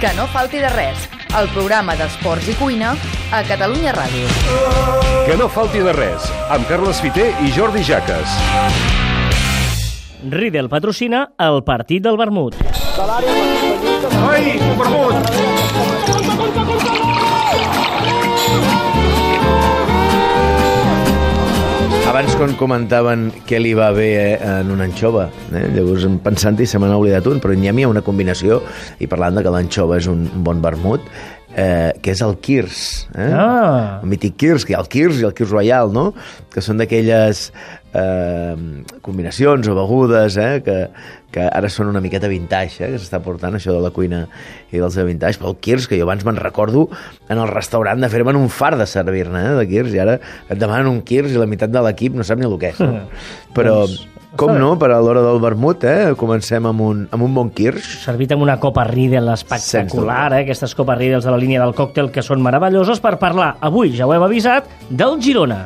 Que no falti de res, el programa d'esports i cuina a Catalunya Ràdio. Que no falti de res, amb Carles Fiter i Jordi Jaques. Riedel patrocina el partit del vermut. Ai, vermut! Abans quan comentaven què li va bé eh, en una anxova, eh? llavors pensant-hi se m'ha oblidat un, però n'hi ha una combinació, i parlant de que l'anxova és un bon vermut, eh, que és el Kirs. Eh? Ah. El mític Kirs, que hi ha el Kirs i el Kirs Royal, no? Que són d'aquelles eh, combinacions o begudes eh, que, que ara són una miqueta vintage, eh, que s'està portant això de la cuina i dels de vintage, però el Kirs, que jo abans me'n recordo en el restaurant de fer-me un far de servir-ne, eh, de Kirs, i ara et demanen un Kirs i la meitat de l'equip no sap ni el que és. No? Però, Doncs, com està bé. no, per a l'hora del vermut, eh, comencem amb un, amb un bon Kirsch, Servit amb una copa Riedel espectacular, eh? aquestes copes Riedels de la línia del còctel que són meravelloses per parlar, avui ja ho hem avisat, del Girona.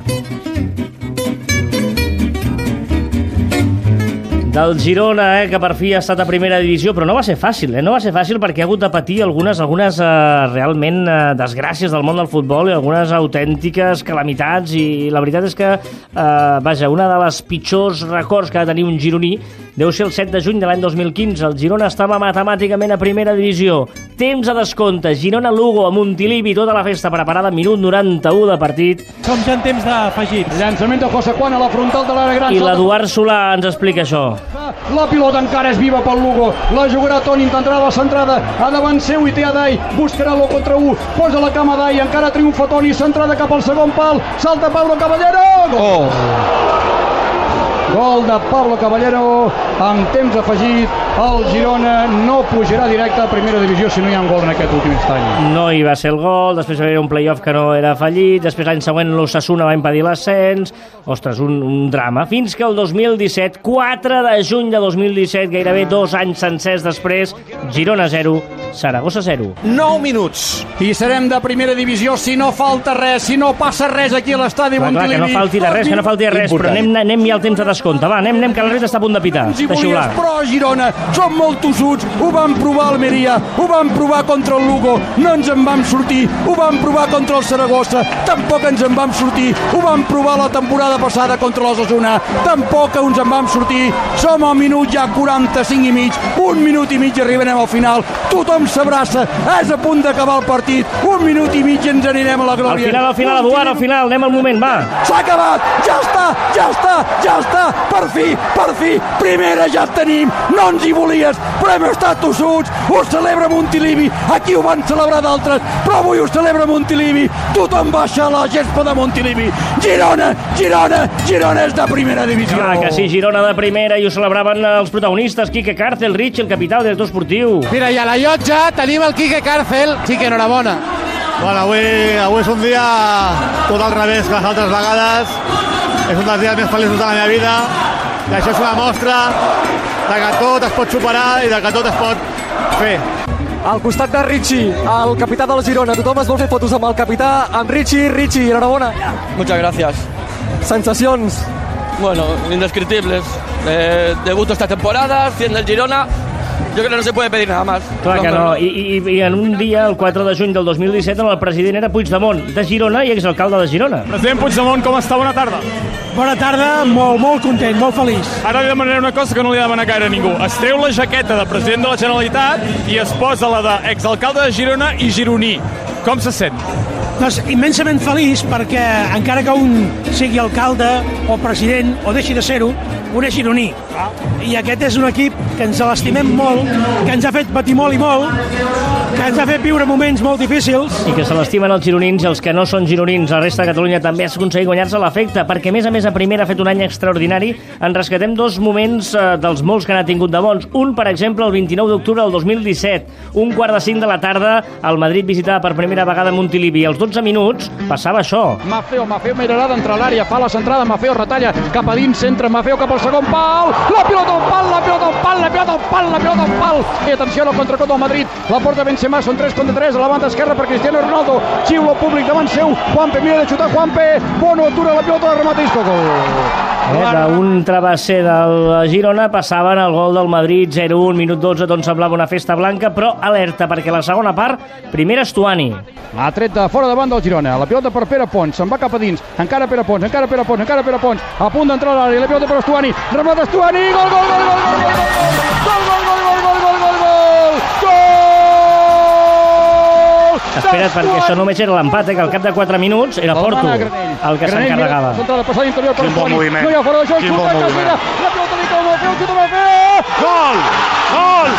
Del Girona, eh, que per fi ha estat a primera divisió, però no va ser fàcil, eh? no va ser fàcil perquè ha hagut de patir algunes, algunes eh, realment eh, desgràcies del món del futbol i algunes autèntiques calamitats i la veritat és que, eh, vaja, una de les pitjors records que ha de tenir un gironí deu ser el 7 de juny de l'any 2015. El Girona estava matemàticament a primera divisió. Temps a descompte, Girona-Lugo a Montilivi, tota la festa preparada, minut 91 de partit. Som ja en temps d'afegits. Llançament de José Juan a la frontal de l'àrea gran. I l'Eduard Solà ens explica això. La pilota encara és viva pel Lugo. La jugarà Toni, intentarà la centrada. A davant seu i té Adai. Buscarà l'1 contra 1. Posa la cama Adai. Encara triomfa Toni. Centrada cap al segon pal. Salta Pablo Caballero. Gol! Gol de Pablo Caballero amb temps afegit. El Girona no pujarà directe a primera divisió si no hi ha un gol en aquest últim instant. No hi va ser el gol, després va haver un playoff que no era fallit, després l'any següent l'Ossassuna va impedir l'ascens, ostres, un, un drama. Fins que el 2017, 4 de juny de 2017, gairebé dos anys sencers després, Girona 0, Saragossa 0. 9 minuts. I serem de primera divisió. Si no falta res, si no passa res aquí a l'estadi clar, que no falti de res, que no falti de res, però anem, anem ja al temps de descompte. Va, anem, anem, que l'àrbit està a punt de pitar, hi de volies, però Girona som molt tossuts, ho vam provar a Almeria, ho vam provar contra el Lugo, no ens en vam sortir, ho vam provar contra el Saragossa, tampoc ens en vam sortir, ho vam provar la temporada passada contra l'Osasuna, tampoc ens en vam sortir, som al minut ja 45 i mig, un minut i mig i arribarem al final, tothom s'abraça, és a punt d'acabar el partit, un minut i mig ens anirem a la Al glòria. final, al final, Eduard, al final, anem al moment, va. S'ha acabat! Ja està! Ja està! Ja està! Per fi! Per fi! Primera ja tenim! No ens hi volies! Però hem estat tossuts! Ho celebra Montilivi! Aquí ho van celebrar d'altres! Però avui ho celebra Montilivi! Tothom baixa a la gespa de Montilivi! Girona! Girona! Girona és de primera divisió! Clar que sí, Girona de primera i ho celebraven els protagonistes, Quique Cárcel, Rich, el capità, el director esportiu. Mira, i a la llotja tenim el Quique Cárcel. Sí que enhorabona. Bueno, avui, avui és un dia tot al revés que les altres vegades. És un dels dies més feliços de la meva vida. I això és una mostra de que tot es pot superar i de que tot es pot fer. Al costat de Richie, el capità del Girona. Tothom es vol fer fotos amb el capità, amb Richie. Richie, enhorabona. Muchas gracias. Sensacions. Bueno, indescriptibles. Eh, debuto esta temporada, 100 del Girona. Yo creo que no se puede pedir nada más. Clar que no. I, i, I en un dia, el 4 de juny del 2017, el president era Puigdemont, de Girona i exalcalde de Girona. President Puigdemont, com està? Bona tarda. Bona tarda, molt, molt content, molt feliç. Ara li demanaré una cosa que no li demana gaire a ningú. Es treu la jaqueta de president de la Generalitat i es posa la d'exalcalde de Girona i gironí. Com se sent? Doncs immensament feliç perquè encara que un sigui alcalde o president o deixi de ser-ho, un és gironí. I aquest és un equip que ens l'estimem molt, que ens ha fet patir molt i molt, que ens ha fet viure moments molt difícils. I que se l'estimen els gironins i els que no són gironins. La resta de Catalunya també ha aconseguit guanyar-se l'efecte, perquè a més a més a primera ha fet un any extraordinari. En rescatem dos moments eh, dels molts que n'ha tingut de bons. Un, per exemple, el 29 d'octubre del 2017. Un quart de cinc de la tarda, el Madrid visitava per primera vegada Montilivi. Als 12 minuts passava això. Mafeo, Mafeo mirarà d'entrar a l'àrea, fa la centrada, Mafeo retalla cap a dins, centre, Mafeo cap al segon pal, la pilota al pal, la pilota al pal, la pilota al pal, la pilota al pal, i atenció al contracot del Madrid, la porta Benzema, són 3 contra 3, a la banda esquerra per Cristiano Ronaldo, xiulo públic davant seu, Juanpe mira de xutar, Juanpe, Bono atura la pilota, remata i gol. Eh, D'un travesser del Girona passaven al gol del Madrid 0-1, minut 12, d'on semblava una festa blanca, però alerta, perquè la segona part, primera Estuani. Ha tret de fora davant del Girona. La pilota per Pere Pons. Se'n va cap a dins. Encara Pere Pons, encara Pere Pons, encara Pere Pons. A punt d'entrar a l'àrea. La pilota per Estuani. Remat Estuani. Gol, gol, gol, gol, gol, gol, gol, Espera't, perquè això només era l'empat, eh, que al cap de 4 minuts era Porto el que s'encarregava. Passada interior per Quin bon moviment. No hi ha fora de joc. Quin bon moviment. La pilota li torna a fer, el xuta va fer. Gol! Gol!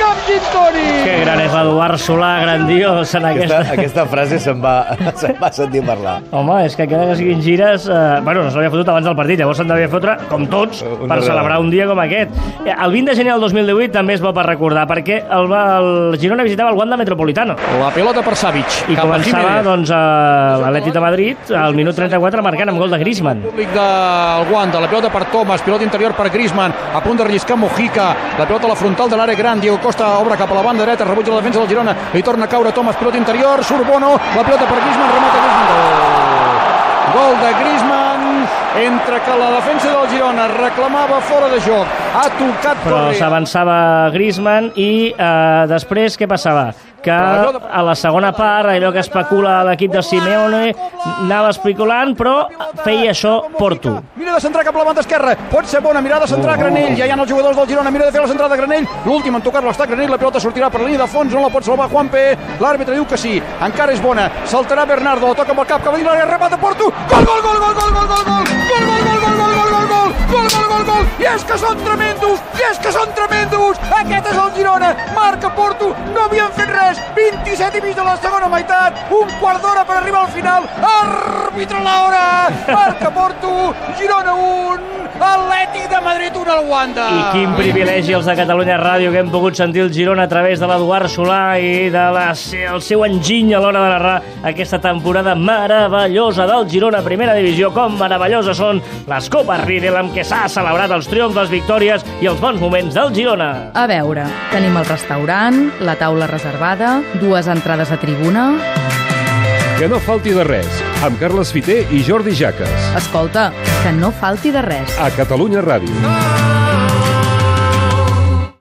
Cap gin tònic. Que gran és l'Eduard Solà, grandiós en Aquesta, aquesta... aquesta frase se'n va, se'n va sentir parlar. Home, és que encara que siguin gires... Eh, bueno, no s'havia fotut abans del partit, llavors s'han d'haver fotre, com tots, Un per celebrar un dia com aquest. Eh, El 20 de gener del 2018 també és bo per recordar, perquè el, el Girona visitava el Wanda Metropolitano. La pilota per Savic. I començava, doncs, l'Atlètic de Madrid, al minut 34, marcant amb gol de Griezmann. Públic del Wanda, la pilota per Thomas, pilota interior per Griezmann, a punt de relliscar Mojica, la pilota a la frontal de l'àrea gran, Diego Costa obre cap a la banda dreta, rebutja la defensa del Girona, li torna a caure Thomas, pilota interior, surt Bono, la pilota per Griezmann, remata Griezmann, gol! Gol de Griezmann, entre que la defensa del Girona reclamava fora de joc, ha tocat Però s'avançava Griezmann i eh, després què passava? Que a la segona part, allò que especula l'equip de Simeone, anava especulant, però feia això Porto. Mira de centrar cap a la banda esquerra. Pot ser bona mirada de centrar Granell. Ja hi ha els jugadors del Girona. Mira de fer la centrada Granell. L'últim en tocar-la està Granell. La pilota sortirà per la línia de fons. No la pot salvar Juanpe. L'àrbitre diu que sí. Encara és bona. Saltarà Bernardo. La toca amb el cap. Cap a dins l'àrea. Remat de Porto. Gol, gol, gol, gol, gol, gol, gol, gol. Gol, gol, gol, gol, gol, gol, gol, gol. Gol, gol, gol, gol. I és que són tremendos. I és que són tremendos. Aquest és el Girona. Marca Porto. No havien fet res. 27 i mig de la segona meitat. Un quart d'hora per arribar al final. Àrbitre l'hora. Marca Porto. Girona 1. Atlètic de Madrid 1 al Wanda. I quin privilegi els de Catalunya Ràdio que hem pogut sentir el Girona a través de l'Eduard Solà i de la, el seu enginy a l'hora de narrar aquesta temporada meravellosa del Girona Primera Divisió. Com meravelloses són les Copes Riedel amb què s'ha celebrat els triomfs, les victòries i els bons moments del Girona. A veure, tenim el restaurant, la taula reservada, dues entrades a tribuna... Que no falti de res, amb Carles Fiter i Jordi Jaques. Escolta, que no falti de res. A Catalunya Ràdio. Ah!